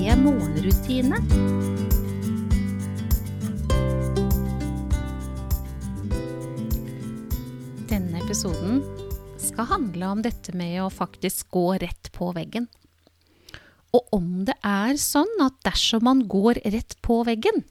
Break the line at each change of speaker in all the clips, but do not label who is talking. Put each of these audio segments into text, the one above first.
morgenrutine. Denne episoden skal handle om dette med å faktisk gå rett på veggen. Og om det er sånn at dersom man går rett på veggen,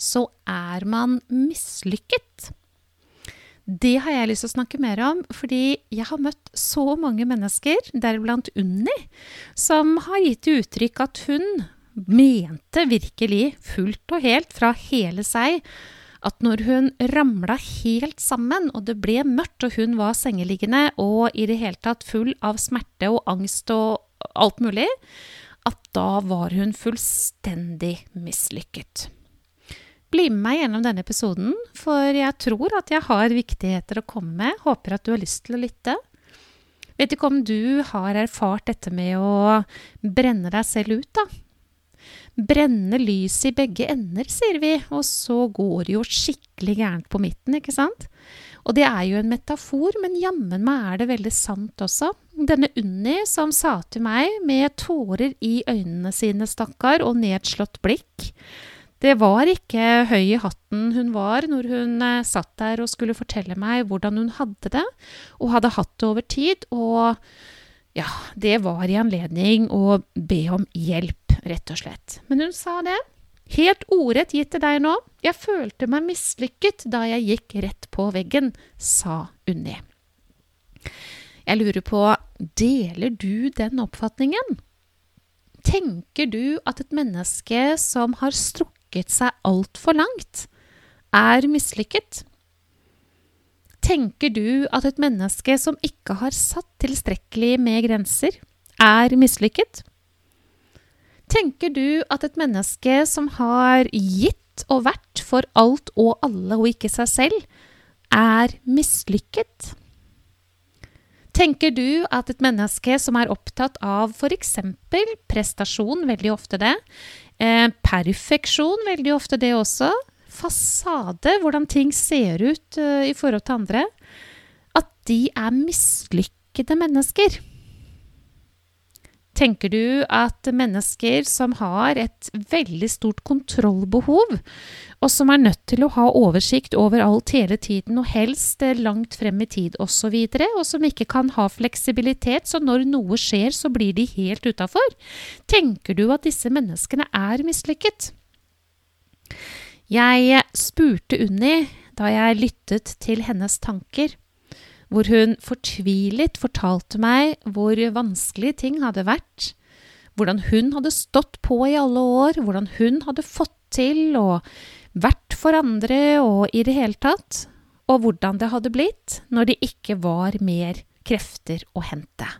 så er man mislykket. Det har jeg lyst til å snakke mer om, fordi jeg har møtt så mange mennesker, deriblant Unni, som har gitt uttrykk at hun mente virkelig fullt og helt fra hele seg at når hun ramla helt sammen, og det ble mørkt, og hun var sengeliggende og i det hele tatt full av smerte og angst og alt mulig, at da var hun fullstendig mislykket. Bli med meg gjennom denne episoden, for jeg tror at jeg har viktigheter å komme med. Håper at du har lyst til å lytte. Vet ikke om du har erfart dette med å brenne deg selv ut, da. Brenne lys i begge ender, sier vi, og så går det jo skikkelig gærent på midten, ikke sant? Og det er jo en metafor, men jammen meg er det veldig sant også. Denne Unni som sa til meg med tårer i øynene sine, stakkar, og nedslått blikk det var ikke høy i hatten hun var når hun eh, satt der og skulle fortelle meg hvordan hun hadde det, og hadde hatt det over tid. Og ja, det var i anledning å be om hjelp, rett og slett. Men hun sa det. Helt ordrett gitt til deg nå. Jeg følte meg mislykket da jeg gikk rett på veggen, sa Unni. Jeg lurer på, deler du den oppfatningen? Tenker du at et menneske som har strukket strukket seg altfor langt, er mislykket? Tenker du at et menneske som ikke har satt tilstrekkelig med grenser, er mislykket? Tenker du at et menneske som har gitt og vært for alt og alle og ikke seg selv, er mislykket? Tenker du at et menneske som er opptatt av f.eks. prestasjon, veldig ofte det, Eh, perfeksjon, veldig ofte det også. Fasade, hvordan ting ser ut uh, i forhold til andre. At de er mislykkede mennesker. Tenker du at mennesker som har et veldig stort kontrollbehov, og som er nødt til å ha oversikt over alt hele tiden, og helst langt frem i tid osv., og, så og som ikke kan ha fleksibilitet, så når noe skjer, så blir de helt utafor, tenker du at disse menneskene er mislykket? Jeg spurte Unni da jeg lyttet til hennes tanker hvor hun fortvilet fortalte meg hvor vanskelige ting hadde vært, hvordan hun hadde stått på i alle år, hvordan hun hadde fått til og vært for andre og i det hele tatt, og hvordan det hadde blitt når det ikke var mer krefter å hente.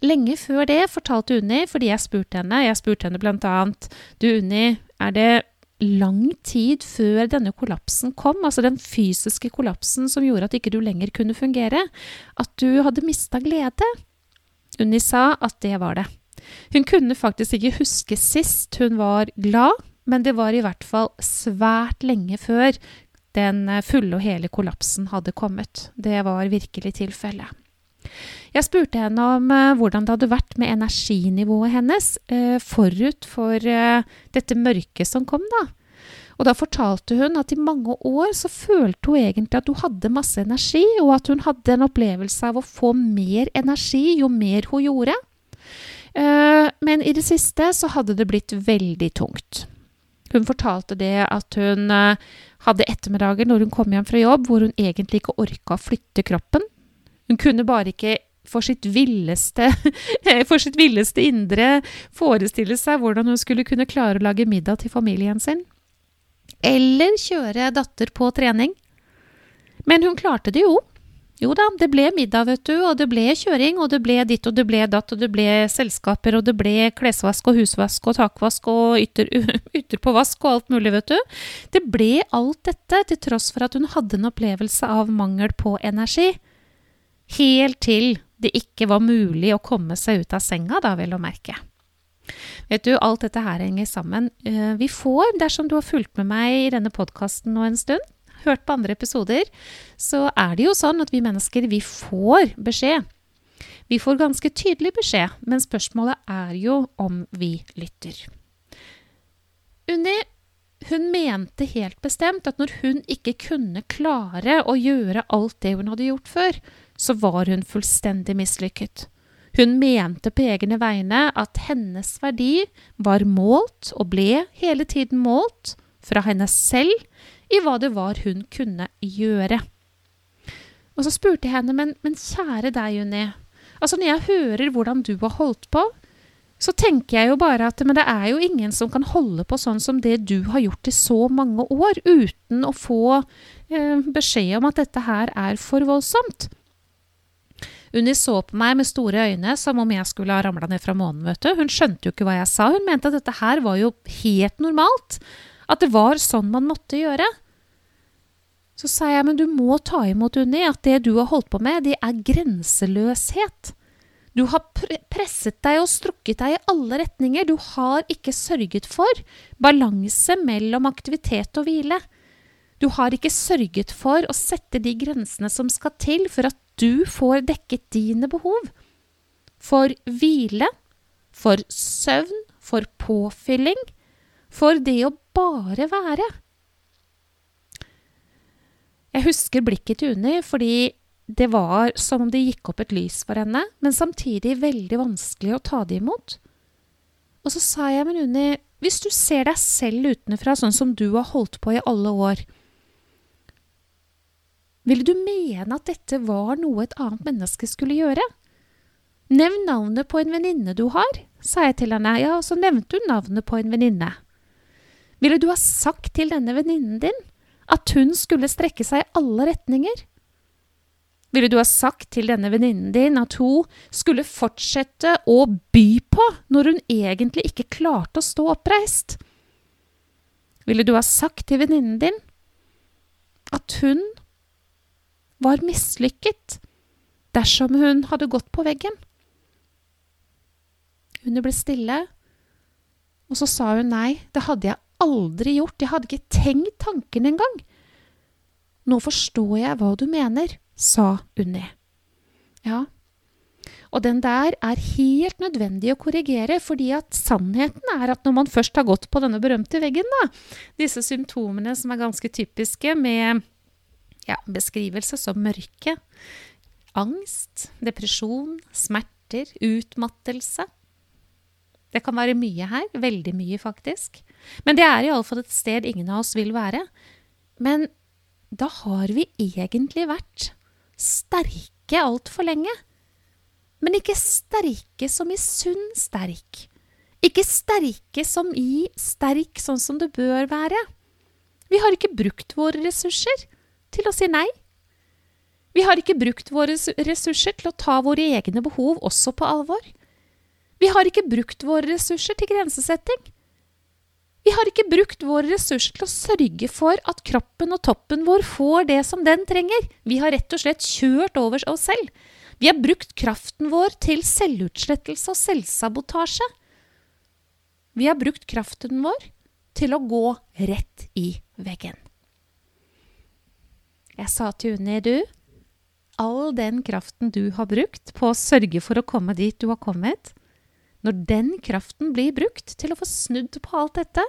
Lenge før det fortalte Unni, fordi jeg spurte henne, jeg spurte henne blant annet, du Unni, er det lang tid før denne kollapsen kom, altså den fysiske kollapsen som gjorde at ikke du lenger kunne fungere, at du hadde mista glede. Unni sa at det var det. Hun kunne faktisk ikke huske sist hun var glad, men det var i hvert fall svært lenge før den fulle og hele kollapsen hadde kommet. Det var virkelig tilfellet. Jeg spurte henne om uh, hvordan det hadde vært med energinivået hennes uh, forut for uh, dette mørket som kom, da. Og da fortalte hun at i mange år så følte hun egentlig at hun hadde masse energi, og at hun hadde en opplevelse av å få mer energi jo mer hun gjorde. men i det siste så hadde det blitt veldig tungt. Hun fortalte det at hun hadde ettermiddager når hun kom hjem fra jobb, hvor hun egentlig ikke orka å flytte kroppen. Hun kunne bare ikke for sitt villeste, for sitt villeste indre forestille seg hvordan hun skulle kunne klare å lage middag til familien sin. Eller kjøre datter på trening. Men hun klarte det jo. Jo da, det ble middag, vet du, og det ble kjøring, og det ble ditt og det ble datt, og det ble selskaper, og det ble klesvask og husvask og takvask og ytter, ytter og alt mulig, vet du. Det ble alt dette til tross for at hun hadde en opplevelse av mangel på energi. Helt til det ikke var mulig å komme seg ut av senga, da vel å merke. Vet du, alt dette her henger sammen. Eh, vi får, dersom du har fulgt med meg i denne podkasten nå en stund, hørt på andre episoder, så er det jo sånn at vi mennesker, vi får beskjed. Vi får ganske tydelig beskjed, men spørsmålet er jo om vi lytter. Unni hun mente helt bestemt at når hun ikke kunne klare å gjøre alt det hun hadde gjort før, så var hun fullstendig mislykket. Hun mente på egne vegne at hennes verdi var målt, og ble hele tiden målt, fra henne selv i hva det var hun kunne gjøre. Og så spurte jeg henne, men, men kjære deg, Juni, altså når jeg hører hvordan du har holdt på, så tenker jeg jo bare at men det er jo ingen som kan holde på sånn som det du har gjort i så mange år, uten å få eh, beskjed om at dette her er for voldsomt. Unni så på meg med store øyne som om jeg skulle ha ramla ned fra månen. vet du. Hun skjønte jo ikke hva jeg sa. Hun mente at dette her var jo helt normalt. At det var sånn man måtte gjøre. Så sa jeg, men du må ta imot, Unni, at det du har holdt på med, det er grenseløshet. Du har presset deg og strukket deg i alle retninger. Du har ikke sørget for balanse mellom aktivitet og hvile. Du har ikke sørget for å sette de grensene som skal til for at du får dekket dine behov. For hvile, for søvn, for påfylling, for det å bare være. Jeg husker blikket til Unni fordi det var som om det gikk opp et lys for henne, men samtidig veldig vanskelig å ta det imot. Og så sa jeg, men Unni, hvis du ser deg selv utenfra sånn som du har holdt på i alle år, ville du mene at dette var noe et annet menneske skulle gjøre? Nevn navnet på en venninne du har, sa jeg til henne, ja, og så nevnte hun navnet på en venninne. Ville du ha sagt til denne venninnen din at hun skulle strekke seg i alle retninger? Ville du ha sagt til denne venninnen din at hun skulle fortsette å by på når hun egentlig ikke klarte å stå oppreist? Ville du ha sagt til venninnen din at hun var mislykket dersom hun hadde gått på veggen? Hun ble stille, og så sa hun nei, det hadde jeg aldri gjort, jeg hadde ikke tenkt tanken engang. Nå forstår jeg hva du mener, sa Unni. Ja, og den der er helt nødvendig å korrigere, fordi at sannheten er at når man først har gått på denne berømte veggen, da, disse symptomene som er ganske typiske med ja, beskrivelse som mørke, angst, depresjon, smerter, utmattelse Det kan være mye her, veldig mye faktisk. Men det er iallfall et sted ingen av oss vil være. Men da har vi egentlig vært sterke altfor lenge. Men ikke sterke som i sunn sterk. Ikke sterke som i sterk sånn som det bør være. Vi har ikke brukt våre ressurser til å si nei. Vi har ikke brukt våre ressurser til å ta våre egne behov også på alvor. Vi har ikke brukt våre ressurser til grensesetting. Vi har ikke brukt våre ressurser til å sørge for at kroppen og toppen vår får det som den trenger. Vi har rett og slett kjørt over oss selv. Vi har brukt kraften vår til selvutslettelse og selvsabotasje. Vi har brukt kraften vår til å gå rett i veggen. Jeg sa til Unni, du, all den kraften du har brukt på å sørge for å komme dit du har kommet, når den kraften blir brukt til å få snudd på alt dette,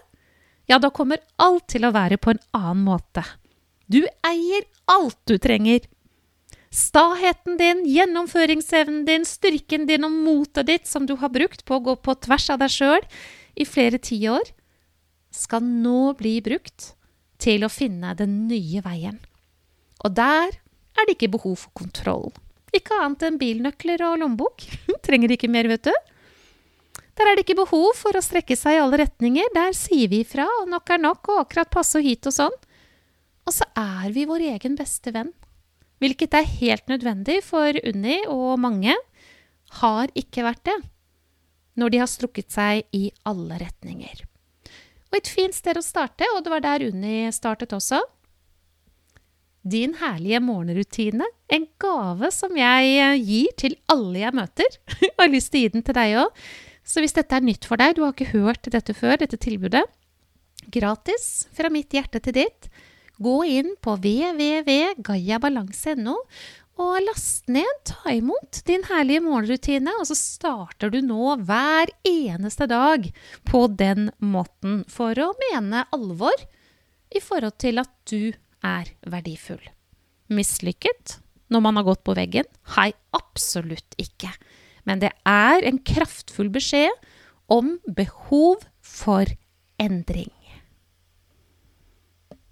ja, da kommer alt til å være på en annen måte. Du eier alt du trenger. Staheten din, gjennomføringsevnen din, styrken din og motet ditt som du har brukt på å gå på tvers av deg sjøl i flere tiår, skal nå bli brukt til å finne den nye veien. Og der er det ikke behov for kontroll. Ikke annet enn bilnøkler og lommebok. Trenger ikke mer, vet du. Der er det ikke behov for å strekke seg i alle retninger. Der sier vi ifra, og nok er nok, og akkurat passe og hit og sånn. Og så er vi vår egen beste venn. hvilket er helt nødvendig, for Unni og mange har ikke vært det når de har strukket seg i alle retninger. Og et fint sted å starte, og det var der Unni startet også. Din herlige morgenrutine, en gave som jeg eh, gir til alle jeg møter. og har lyst til å gi den til deg òg. Så hvis dette er nytt for deg, du har ikke hørt dette før, dette tilbudet, gratis fra mitt hjerte til ditt, gå inn på www.gayabalanse.no og last ned, ta imot din herlige morgenrutine, og så starter du nå hver eneste dag på den måten for å mene alvor i forhold til at du er verdifull. Mislykket når man har gått på veggen? Hei, absolutt ikke. Men det er en kraftfull beskjed om behov for endring.